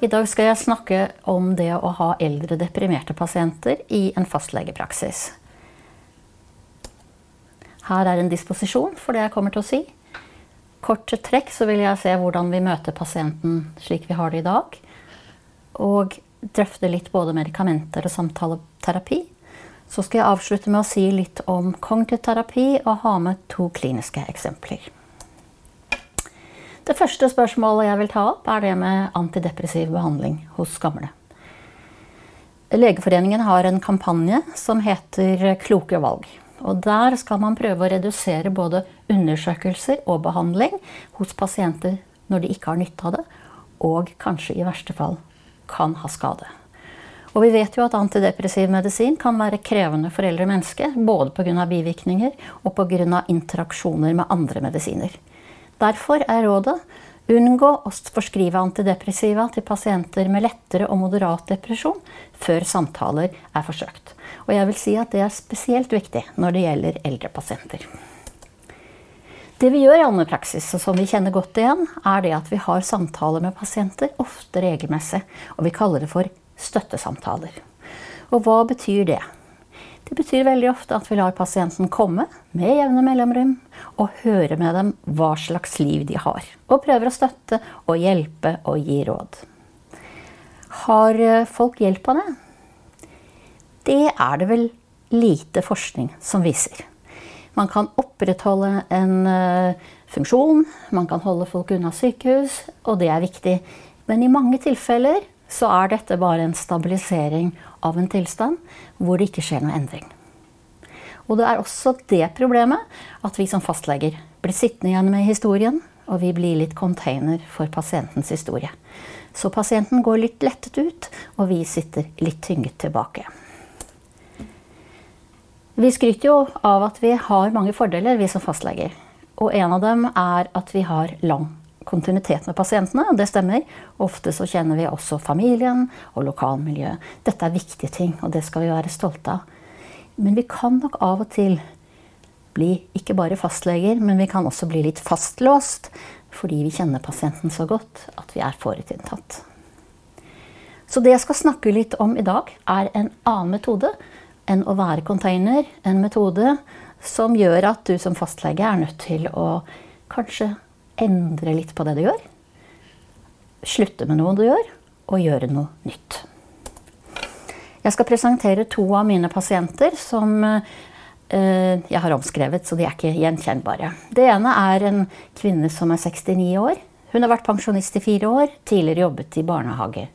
I dag skal jeg snakke om det å ha eldre deprimerte pasienter i en fastlegepraksis. Her er en disposisjon for det jeg kommer til å si. Kort trekk så vil jeg se hvordan vi møter pasienten slik vi har det i dag. Og drøfte litt både medikamenter og samtaleterapi. Så skal jeg avslutte med å si litt om kognitiv terapi og ha med to kliniske eksempler. Det første spørsmålet jeg vil ta opp, er det med antidepressiv behandling hos gamle. Legeforeningen har en kampanje som heter Kloke valg. Og der skal man prøve å redusere både undersøkelser og behandling hos pasienter når de ikke har nytte av det, og kanskje i verste fall kan ha skade. Og vi vet jo at antidepressiv medisin kan være krevende for eldre mennesker, både pga. bivirkninger og pga. interaksjoner med andre medisiner. Derfor er rådet unngå å forskrive antidepressiva til pasienter med lettere og moderat depresjon før samtaler er forsøkt. Og jeg vil si at det er spesielt viktig når det gjelder eldre pasienter. Det vi gjør i allmennpraksis, og som vi kjenner godt igjen, er det at vi har samtaler med pasienter, ofte regelmessig. Og vi kaller det for støttesamtaler. Og hva betyr det? Det betyr veldig ofte at vi lar pasienten komme med jevne mellomrom og høre med dem hva slags liv de har. Og prøver å støtte og hjelpe og gi råd. Har eh, folk hjelp av det? Det er det vel lite forskning som viser. Man kan opprettholde en uh, funksjon, man kan holde folk unna sykehus, og det er viktig. Men i mange tilfeller så er dette bare en stabilisering av en tilstand hvor det ikke skjer noen endring. Og det er også det problemet at vi som fastleger blir sittende igjen med historien, og vi blir litt container for pasientens historie. Så pasienten går litt lettet ut, og vi sitter litt tynget tilbake. Vi skryter jo av at vi har mange fordeler, vi som fastleger. Og en av dem er at vi har lang kontinuitet med pasientene. og Det stemmer. Ofte så kjenner vi også familien og lokalmiljøet. Dette er viktige ting, og det skal vi være stolte av. Men vi kan nok av og til bli ikke bare fastleger, men vi kan også bli litt fastlåst fordi vi kjenner pasienten så godt at vi er forutinntatt. Så det jeg skal snakke litt om i dag, er en annen metode enn å være container. En metode som gjør at du som fastlege er nødt til å kanskje endre litt på det du gjør. Slutte med noe du gjør, og gjøre noe nytt. Jeg skal presentere to av mine pasienter som eh, jeg har omskrevet, så de er ikke gjenkjennbare. Det ene er en kvinne som er 69 år. Hun har vært pensjonist i fire år, tidligere jobbet i barnehage.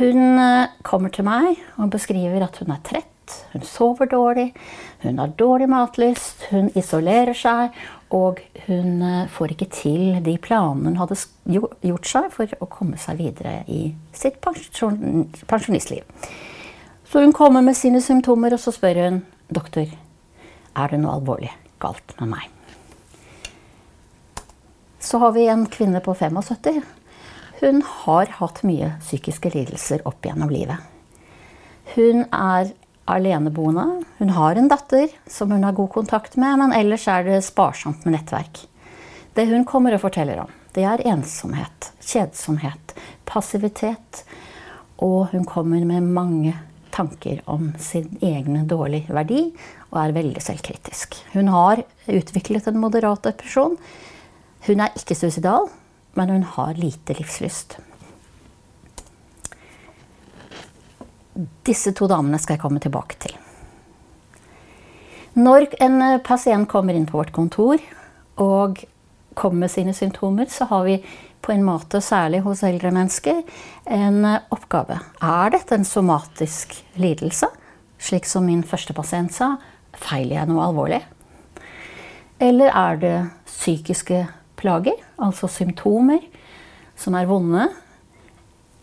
Hun eh, kommer til meg og beskriver at hun er trett, hun sover dårlig, hun har dårlig matlyst, hun isolerer seg, og hun eh, får ikke til de planene hun hadde gjort seg for å komme seg videre i sitt pensjonistliv. Så hun kommer med sine symptomer, og så spør hun doktor er det noe alvorlig galt med meg. Så har vi en kvinne på 75. Hun har hatt mye psykiske lidelser opp gjennom livet. Hun er aleneboende. Hun har en datter som hun har god kontakt med, men ellers er det sparsomt med nettverk. Det hun kommer og forteller om, det er ensomhet, kjedsomhet, passivitet. Og hun kommer med mange tanker om sin egen dårlige verdi og er veldig selvkritisk. Hun har utviklet en moderat depresjon. Hun er ikke suicidal, men hun har lite livslyst. Disse to damene skal jeg komme tilbake til. Når en pasient kommer inn på vårt kontor og kommer med sine symptomer, så har vi på en måte, særlig hos eldre mennesker, en oppgave. Er dette en somatisk lidelse? Slik som min første pasient sa, feiler jeg noe alvorlig? Eller er det psykiske plager, altså symptomer, som er vonde,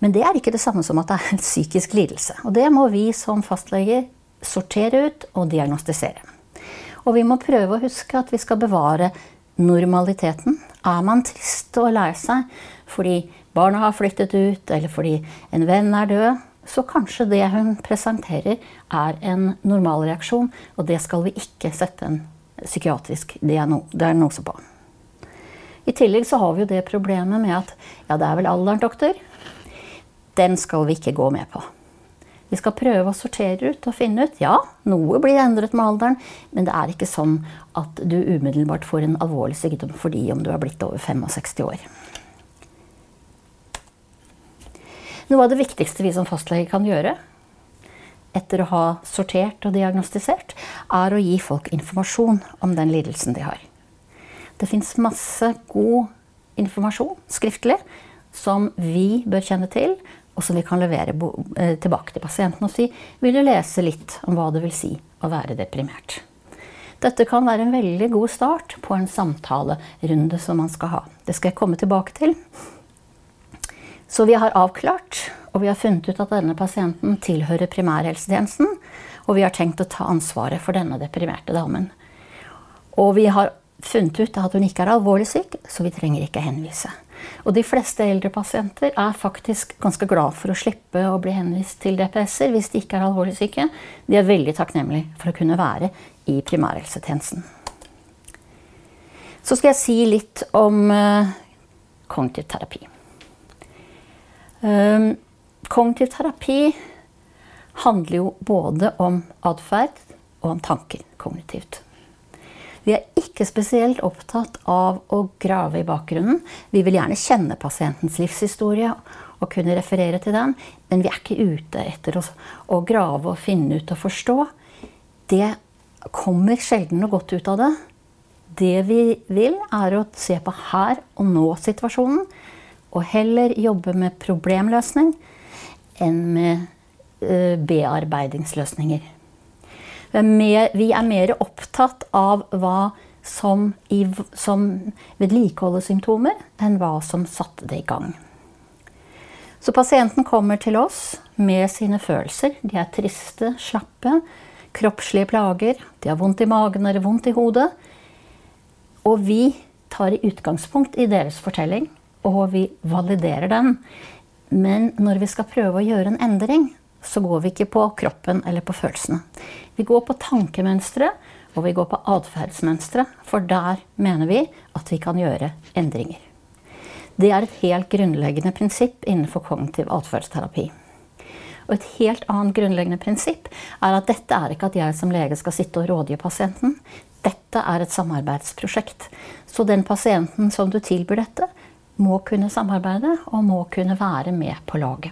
men det er ikke det samme som at det er en psykisk lidelse. Og det må vi som fastleger sortere ut og diagnostisere. Og vi må prøve å huske at vi skal bevare normaliteten. Er man trist og lei seg fordi barna har flyttet ut, eller fordi en venn er død, så kanskje det hun presenterer, er en normalreaksjon, og det skal vi ikke sette en psykiatrisk diagnose på. I tillegg så har vi jo det problemet med at ja, det er vel alderen, doktor. Den skal vi ikke gå med på. Vi skal prøve å sortere ut og finne ut ja, noe blir endret med alderen, men det er ikke sånn at du umiddelbart får en alvorlig sykdom fordi om du har blitt over 65 år. Noe av det viktigste vi som fastlege kan gjøre etter å ha sortert og diagnostisert, er å gi folk informasjon om den lidelsen de har. Det fins masse god informasjon skriftlig som vi bør kjenne til, og som vi kan levere eh, tilbake til pasienten og si vil du lese litt om hva det vil si å være deprimert. Dette kan være en veldig god start på en samtalerunde som man skal ha. Det skal jeg komme tilbake til. Så vi har avklart, og vi har funnet ut at denne pasienten tilhører primærhelsetjenesten. Og vi har tenkt å ta ansvaret for denne deprimerte damen. Og vi har funnet ut at hun ikke er alvorlig syk, så vi trenger ikke henvise. Og de fleste eldre pasienter er faktisk ganske glad for å slippe å bli henvist til DPS-er hvis de ikke er alvorlig syke. De er veldig takknemlige for å kunne være i primærhelsetjenesten. Så skal jeg si litt om uh, kognitiv terapi. Um, kognitiv terapi handler jo både om atferd og om tanker kognitivt. Vi er ikke spesielt opptatt av å grave i bakgrunnen. Vi vil gjerne kjenne pasientens livshistorie og kunne referere til den, men vi er ikke ute etter å, grave og finne ut og forstå. Det kommer sjelden noe godt ut av det. Det vi vil, er å se på her og nå-situasjonen, og heller jobbe med problemløsning enn med uh, bearbeidingsløsninger. Vi er, mer, vi er mer opptatt av hva som, i, som vedlikeholder symptomer, enn hva som satte det i gang. Så pasienten kommer til oss med sine følelser. De er triste, slappe, kroppslige plager. De har vondt i magen eller vondt i hodet. Og vi tar i utgangspunkt i deres fortelling, og vi validerer den. Men når vi skal prøve å gjøre en endring, så går vi ikke på kroppen eller på følelsene. Vi går på tankemønstre og vi går på atferdsmønstre, for der mener vi at vi kan gjøre endringer. Det er et helt grunnleggende prinsipp innenfor kognitiv atferdsterapi. Og et helt annet grunnleggende prinsipp er at dette er ikke at jeg som lege skal sitte og rådgi pasienten. Dette er et samarbeidsprosjekt. Så den pasienten som du tilbyr dette, må kunne samarbeide og må kunne være med på laget.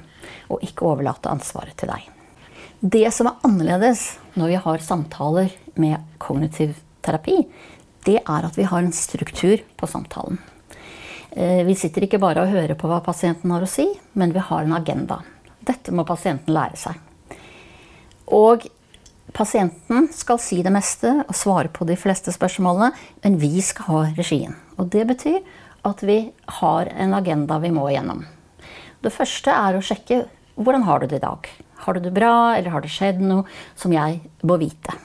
Og ikke overlate ansvaret til deg. Det som er annerledes når vi har samtaler med kognitiv terapi, det er at vi har en struktur på samtalen. Eh, vi sitter ikke bare og hører på hva pasienten har å si, men vi har en agenda. Dette må pasienten lære seg. Og pasienten skal si det meste og svare på de fleste spørsmålene, men vi skal ha regien. Og det betyr at vi har en agenda vi må igjennom. Det første er å sjekke hvordan har du det i dag. Har du det bra, eller har det skjedd noe som jeg må vite?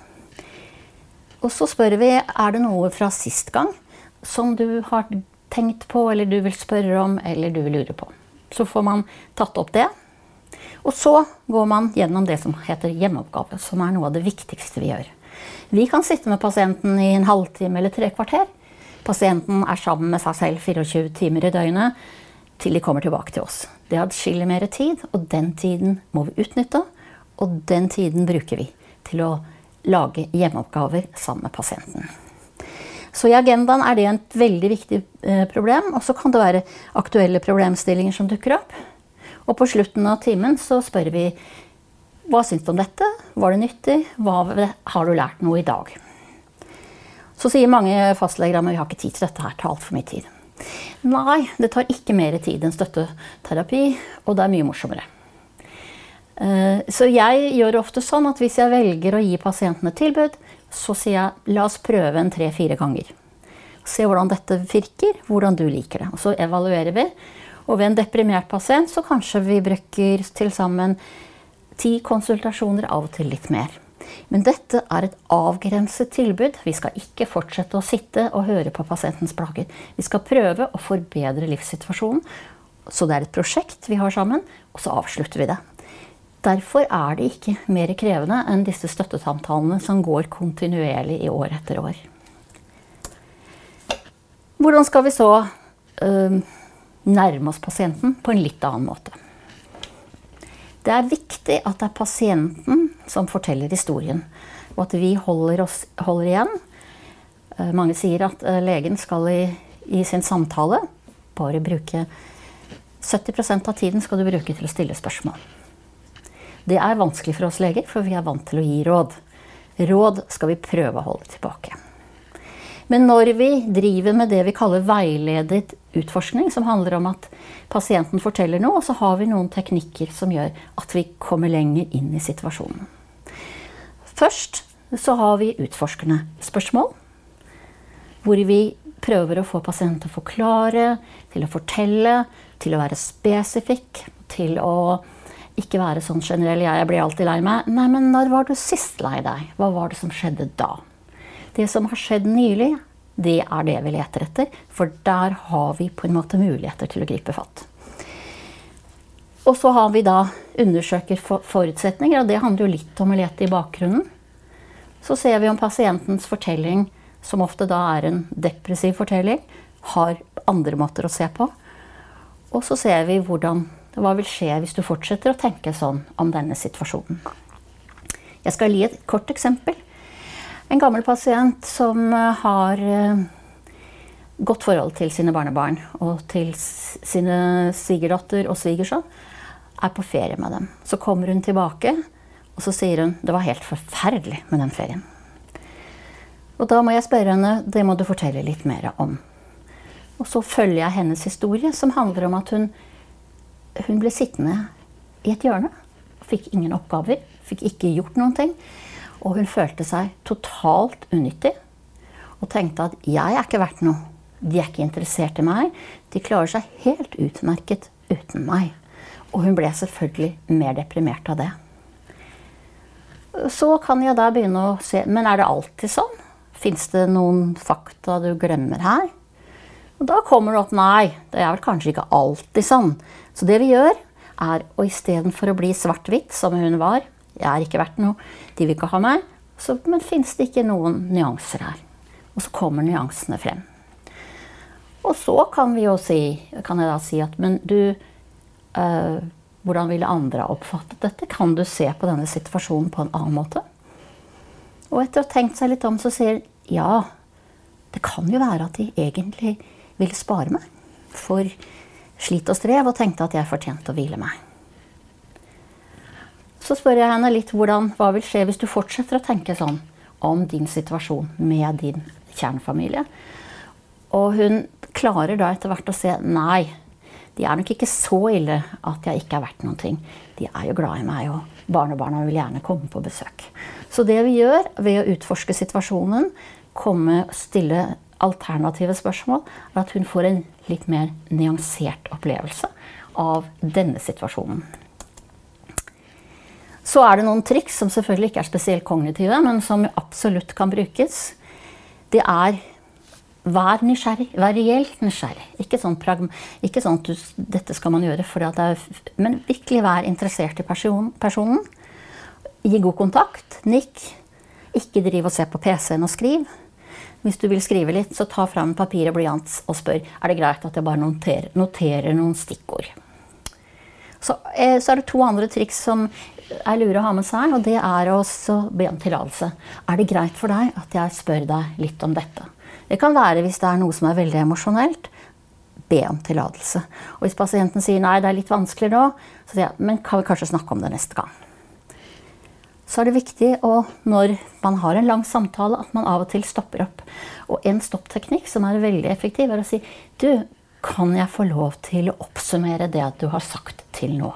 Og så spør vi er det noe fra sist gang som du har tenkt på, eller du vil spørre om, eller du vil lure på. Så får man tatt opp det. Og så går man gjennom det som heter hjemmeoppgave, som er noe av det viktigste vi gjør. Vi kan sitte med pasienten i en halvtime eller tre kvarter Pasienten er sammen med seg selv 24 timer i døgnet til de kommer tilbake til oss. Det er adskillig mer tid, og den tiden må vi utnytte. Og den tiden bruker vi til å lage hjemmeoppgaver sammen med pasienten. Så i agendaen er det et veldig viktig eh, problem. Og så kan det være aktuelle problemstillinger som dukker opp. Og på slutten av timen så spør vi hva syns du om dette? Var det nyttig? Hva har du lært noe i dag? Så sier mange fastleger at vi har ikke tid til dette her, tar altfor mye tid. Nei, det tar ikke mer tid enn støtteterapi, og det er mye morsommere. Eh, så jeg gjør ofte sånn at hvis jeg velger å gi pasienten et tilbud, så sier jeg la oss prøve en tre-fire ganger. Se hvordan dette virker, hvordan du liker det. Og så evaluerer vi. Og ved en deprimert pasient så kanskje vi bruker til sammen ti konsultasjoner, av og til litt mer. Men dette er et avgrenset tilbud. Vi skal ikke fortsette å sitte og høre på pasientens plager. Vi skal prøve å forbedre livssituasjonen. Så det er et prosjekt vi har sammen, og så avslutter vi det. Derfor er det ikke mer krevende enn disse støttesamtalene som går kontinuerlig i år etter år. Hvordan skal vi så øh, nærme oss pasienten på en litt annen måte? Det er viktig at det er pasienten som forteller historien, og at vi holder, oss, holder igjen. Eh, mange sier at eh, legen skal i, i sin samtale bare bruke 70% av tiden skal du bruke til å stille spørsmål. Det er vanskelig for oss leger, for vi er vant til å gi råd. Råd skal vi prøve å holde tilbake. Men når vi driver med det vi kaller veiledet utforskning, som handler om at pasienten forteller noe, så har vi noen teknikker som gjør at vi kommer lenger inn i situasjonen. Først så har vi utforskende spørsmål, hvor vi prøver å få pasienten til å forklare, til å fortelle, til å være spesifikk, til å ikke være sånn generell 'jeg blir alltid lei meg'. Nei, men når var du sist lei deg? Hva var det som skjedde da? Det som har skjedd nylig, det er det vi leter etter. For der har vi på en måte muligheter til å gripe fatt. Og så har vi da undersøker forutsetninger, og det handler jo litt om å lete i bakgrunnen. Så ser vi om pasientens fortelling, som ofte da er en depressiv fortelling, har andre måter å se på. Og så ser vi hvordan, hva vil skje hvis du fortsetter å tenke sånn om denne situasjonen. Jeg skal gi et kort eksempel. En gammel pasient som eh, har eh, godt forhold til sine barnebarn og til sine svigerdatter og svigersønn, er på ferie med dem. Så kommer hun tilbake, og så sier hun det var helt forferdelig med den ferien. Og da må jeg spørre henne det må du fortelle litt mer om. Og så følger jeg hennes historie, som handler om at hun, hun ble sittende i et hjørne. Fikk ingen oppgaver, fikk ikke gjort noen ting. Og hun følte seg totalt unyttig og tenkte at 'jeg er ikke verdt noe'. De er ikke interessert i meg. De klarer seg helt utmerket uten meg. Og hun ble selvfølgelig mer deprimert av det. Så kan jeg da begynne å se Men er det alltid sånn? Fins det noen fakta du glemmer her? Og da kommer det opp nei, det er vel kanskje ikke alltid sånn. Så det vi gjør, er å istedenfor å bli svart-hvitt, som hun var, jeg er ikke verdt noe. De vil ikke ha meg. Så, men fins det ikke noen nyanser her? Og så kommer nyansene frem. Og så kan, si, kan jeg da si at Men du øh, Hvordan ville andre oppfattet dette? Kan du se på denne situasjonen på en annen måte? Og etter å ha tenkt seg litt om, så sier ja, det kan jo være at de egentlig ville spare meg for slit og strev, og tenkte at jeg fortjente å hvile meg. Så spør jeg henne litt hvordan, hva vil skje hvis du fortsetter å tenke sånn om din situasjon med din kjernefamilie. Og hun klarer da etter hvert å se nei, de er nok ikke så ille at jeg ikke er verdt noen ting. De er jo glad i meg, og barnebarna vil gjerne komme på besøk. Så det vi gjør ved å utforske situasjonen, komme stille alternative spørsmål, er at hun får en litt mer nyansert opplevelse av denne situasjonen. Så er det noen triks som selvfølgelig ikke er spesielt kognitive, men som absolutt kan brukes. Det er Vær nysgjerrig. Vær reelt nysgjerrig. Ikke sånn, ikke sånn at du, dette skal man gjøre fordi det er Men virkelig vær interessert i person, personen. Gi god kontakt. Nikk. Ikke driv og se på PC-en og skriv. Hvis du vil skrive litt, så ta fram papir og blyant og spør er det greit at jeg bare noterer, noterer noen stikkord. Så, eh, så, er det to andre triks som er lure å ha med seg, og det er å be om tillatelse. Er det greit for deg at jeg spør deg litt om dette? Det kan være hvis det er noe som er veldig emosjonelt. Be om tillatelse. Og hvis pasienten sier nei, det er litt vanskelig nå, så sier jeg men kan vi kanskje snakke om det neste gang. Så er det viktig å, når man har en lang samtale, at man av og til stopper opp. Og en stoppteknikk som er veldig effektiv, er å si du, kan jeg få lov til å oppsummere det du har sagt til nå?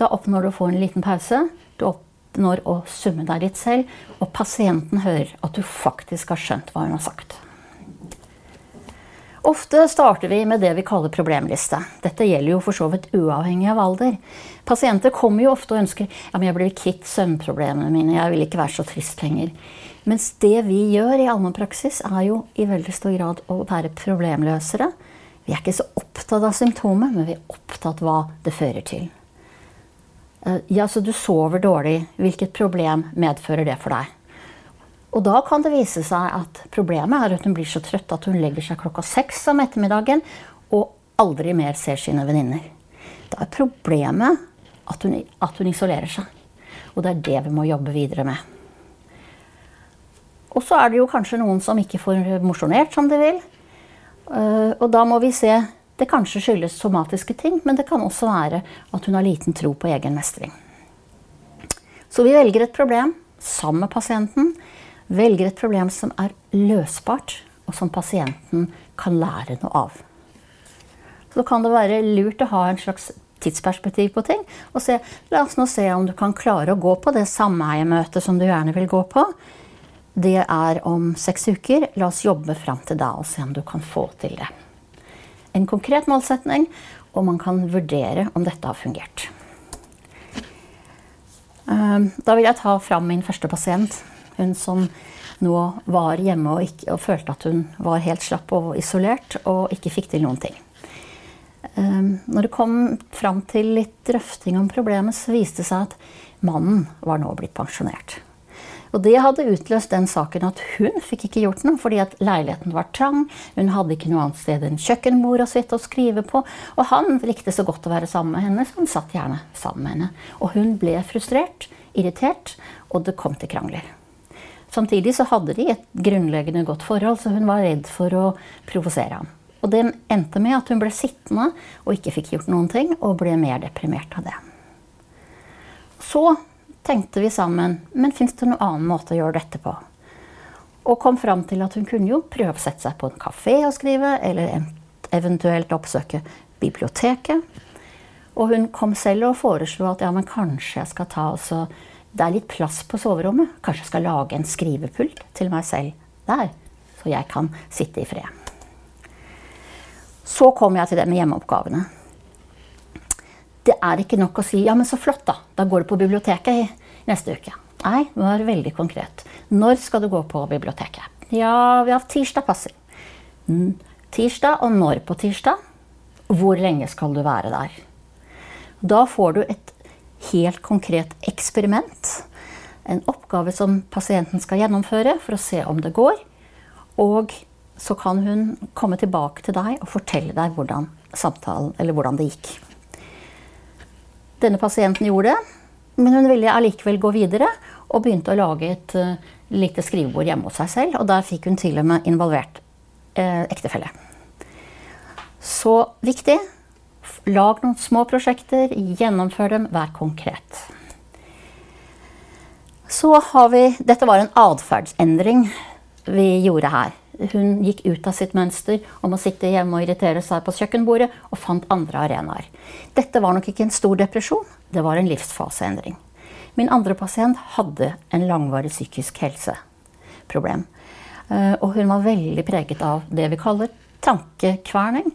Da oppnår du å få en liten pause. Du oppnår å summe deg litt selv, og pasienten hører at du faktisk har skjønt hva hun har sagt. Ofte starter vi med det vi kaller problemliste. Dette gjelder jo for så vidt uavhengig av alder. Pasienter kommer jo ofte og ønsker ja, men jeg blir kvitt søvnproblemene mine. jeg vil ikke være så trist lenger. Mens det vi gjør i allmennpraksis, er jo i veldig stor grad å være problemløsere. Vi er ikke så opptatt av symptomet, men vi er opptatt av hva det fører til. Eh, ja, så du sover dårlig. Hvilket problem medfører det for deg? Og da kan det vise seg at problemet er at hun blir så trøtt at hun legger seg klokka seks om ettermiddagen og aldri mer ser sine venninner. Da er problemet at hun, at hun isolerer seg. Og det er det vi må jobbe videre med. Og så er det jo kanskje noen som ikke får mosjonert som de vil. Eh, og da må vi se Det kanskje skyldes somatiske ting, men det kan også være at hun har liten tro på egen mestring. Så vi velger et problem sammen med pasienten. Velger et problem som er løsbart, og som pasienten kan lære noe av. Så kan det være lurt å ha en slags tidsperspektiv på ting. Og se, la oss nå se om du kan klare å gå på det sameiemøtet som du gjerne vil gå på. Det er om seks uker. La oss jobbe fram til da og se om du kan få til det. En konkret målsetning, og man kan vurdere om dette har fungert. Ehm, da vil jeg ta fram min første pasient. Hun som nå var hjemme og, ikke, og følte at hun var helt slapp og isolert og ikke fikk til noen ting. Ehm, når det kom fram til litt drøfting om problemet, så viste det seg at mannen var nå blitt pensjonert. Og det hadde utløst den saken at hun fikk ikke gjort noe, fordi at leiligheten var trang. Hun hadde ikke noe annet sted enn kjøkkenbord å sitte og skrive på. Og han likte så godt å være sammen med henne, så han satt gjerne sammen med henne. Og hun ble frustrert, irritert, og det kom til krangler. Samtidig så hadde de et grunnleggende godt forhold, så hun var redd for å provosere ham. Og det endte med at hun ble sittende og ikke fikk gjort noen ting, og ble mer deprimert av det. Så tenkte vi sammen men fins det noen annen måte å gjøre dette på? Og kom fram til at hun kunne jo prøve å sette seg på en kafé og skrive, eller eventuelt oppsøke biblioteket. Og hun kom selv og foreslo at ja, men kanskje jeg skal ta også Det er litt plass på soverommet. Kanskje jeg skal lage en skrivepult til meg selv der, så jeg kan sitte i fred. Så kom jeg til det med hjemmeoppgavene det er ikke nok å si 'ja, men så flott', da. Da går du på biblioteket neste uke. Nei, det veldig konkret. Når skal du gå på biblioteket? Ja, vi har tirsdag passer. Mm, tirsdag, og når på tirsdag? Hvor lenge skal du være der? Da får du et helt konkret eksperiment. En oppgave som pasienten skal gjennomføre for å se om det går. Og så kan hun komme tilbake til deg og fortelle deg hvordan samtalen, eller hvordan det gikk. Denne pasienten gjorde det, men hun ville allikevel gå videre og begynte å lage et uh, lite skrivebord hjemme hos seg selv. Og der fikk hun til og med involvert uh, ektefelle. Så viktig. Lag noen små prosjekter, gjennomfør dem, vær konkret. Så har vi Dette var en atferdsendring vi gjorde her. Hun gikk ut av sitt mønster om å sitte hjemme og irritere seg på kjøkkenbordet, og fant andre arenaer. Dette var nok ikke en stor depresjon, det var en livsfaseendring. Min andre pasient hadde en langvarig psykisk helseproblem. Eh, og hun var veldig preget av det vi kaller tankekverning.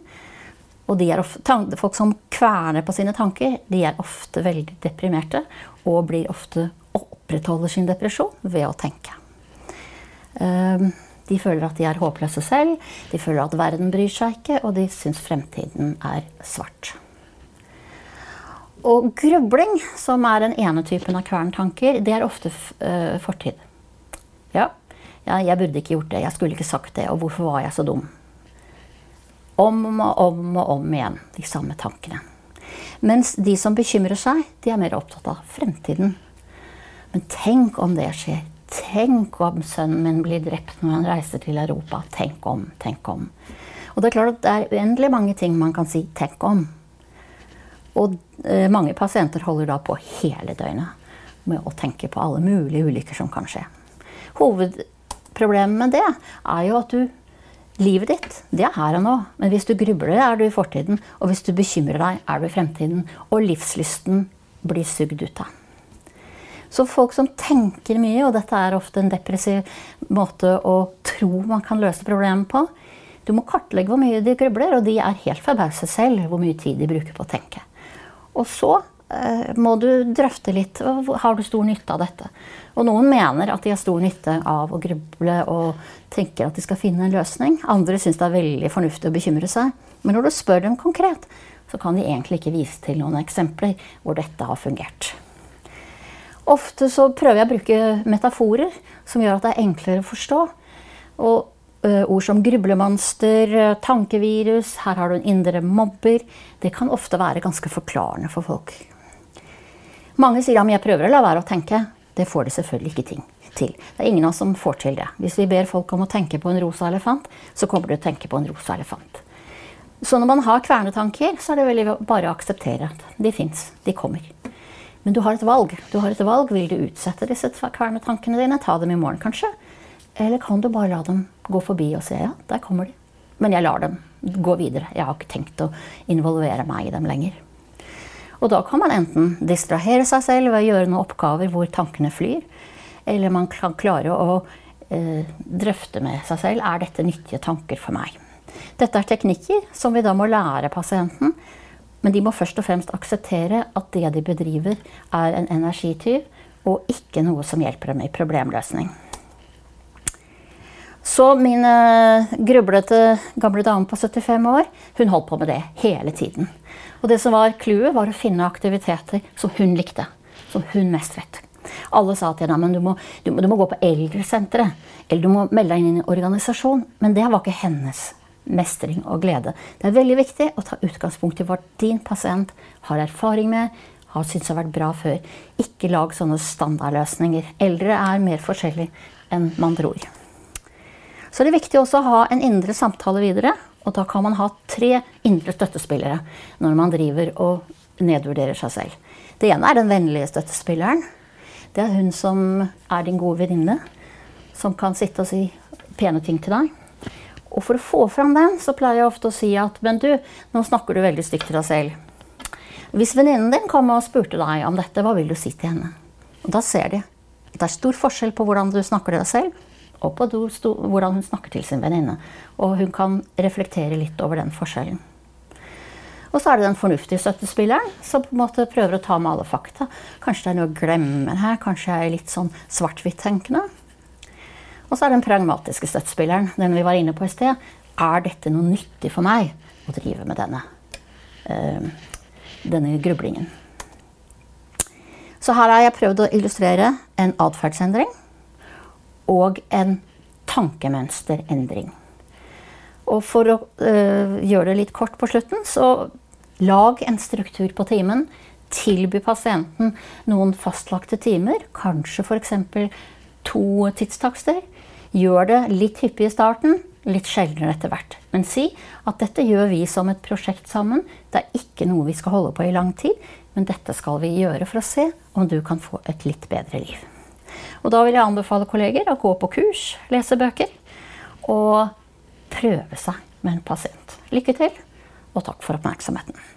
Og ofte, folk som kverner på sine tanker, de er ofte veldig deprimerte og blir ofte opprettholder sin depresjon ved å tenke. Um, de føler at de er håpløse selv, de føler at verden bryr seg ikke, og de syns fremtiden er svart. Og grubling, som er den ene typen av kverntanker, det er ofte uh, fortid. Ja, jeg burde ikke gjort det, jeg skulle ikke sagt det, og hvorfor var jeg så dum? Om og om og om igjen, de samme tankene. Mens de som bekymrer seg, de er mer opptatt av fremtiden. Men tenk om det skjer. Tenk om sønnen min blir drept når han reiser til Europa. Tenk om, tenk om. Og det er klart at det er uendelig mange ting man kan si 'tenk om'. Og eh, mange pasienter holder da på hele døgnet med å tenke på alle mulige ulykker som kan skje. Hovedproblemet med det er jo at du Livet ditt, det er her og nå. Men hvis du grubler, er du i fortiden. Og hvis du bekymrer deg, er du i fremtiden. Og livslysten blir sugd ut av. Så folk som tenker mye, og dette er ofte en depressiv måte å tro man kan løse problemet på Du må kartlegge hvor mye de grubler, og de er helt forbauset selv hvor mye tid de bruker på å tenke. Og så må du drøfte litt. Har du stor nytte av dette? Og noen mener at de har stor nytte av å gruble og tenker at de skal finne en løsning. Andre syns det er veldig fornuftig å bekymre seg. Men når du spør dem konkret, så kan de egentlig ikke vise til noen eksempler hvor dette har fungert. Ofte så prøver jeg å bruke metaforer som gjør at det er enklere å forstå. Og uh, ord som grublemonster, tankevirus, her har du en indre mobber Det kan ofte være ganske forklarende for folk. Mange sier at jeg prøver å la være å tenke. Det får de selvfølgelig ikke ting til. Det er ingen av oss som får til det. Hvis vi ber folk om å tenke på en rosa elefant, så kommer de til å tenke på en rosa elefant. Så når man har kvernetanker, så er det veldig bare å akseptere at de fins. De kommer. Men du har et valg. Du har et valg. Vil du utsette disse kvernetankene dine? Ta dem i morgen, kanskje? Eller kan du bare la dem gå forbi og se ja, der kommer de. Men jeg lar dem gå videre. Jeg har ikke tenkt å involvere meg i dem lenger. Og da kan man enten distrahere seg selv ved å gjøre noen oppgaver hvor tankene flyr, eller man kan klare å eh, drøfte med seg selv er dette nyttige tanker for meg. Dette er teknikker som vi da må lære pasienten, men de må først og fremst akseptere at det de bedriver, er en energityv og ikke noe som hjelper dem i problemløsning. Så min uh, grublete gamle dame på 75 år hun holdt på med det hele tiden. Og det som var clouet, var å finne aktiviteter som hun likte. Som hun mestret. Alle sa til henne at du må, du, du må gå på eldresenteret. Eller du må melde deg inn i en organisasjon. Men det var ikke hennes mestring og glede. Det er veldig viktig å ta utgangspunkt i hva din pasient har erfaring med, har syntes har vært bra før. Ikke lag sånne standardløsninger. Eldre er mer forskjellig enn man tror. Så det er viktig også å ha en indre samtale videre og da kan man ha tre indre støttespillere når man driver og nedvurderer seg selv. Det ene er den vennlige støttespilleren. Det er hun som er din gode venninne. Som kan sitte og si pene ting til deg. Og for å få fram den, så pleier jeg ofte å si at Men du, nå snakker du veldig stygt til deg selv. Hvis venninnen din kom og spurte deg om dette, hva vil du si til henne? Og da ser de. Det er stor forskjell på hvordan du snakker til deg selv, og på hvordan hun snakker til sin venninne. Og hun kan reflektere litt over den forskjellen. Og så er det den fornuftige støttespilleren som på en måte prøver å ta med alle fakta. Kanskje det er noe å glemme her, kanskje jeg er litt sånn svart-hvitt-tenkende. Og så er det den pragmatiske støttespilleren, den vi var inne på i sted. Er dette noe nyttig for meg å drive med denne, uh, denne grublingen? Så her har jeg prøvd å illustrere en atferdsendring og en tankemønsterendring. Og for å øh, gjøre det litt kort på slutten, så lag en struktur på timen. Tilby pasienten noen fastlagte timer, kanskje f.eks. to tidstakster. Gjør det litt hyppig i starten, litt sjeldnere etter hvert. Men si at dette gjør vi som et prosjekt sammen. Det er ikke noe vi skal holde på i lang tid, men dette skal vi gjøre for å se om du kan få et litt bedre liv. Og da vil jeg anbefale kolleger å gå på kurs, lese bøker og prøve seg med en pasient. Lykke til, og takk for oppmerksomheten.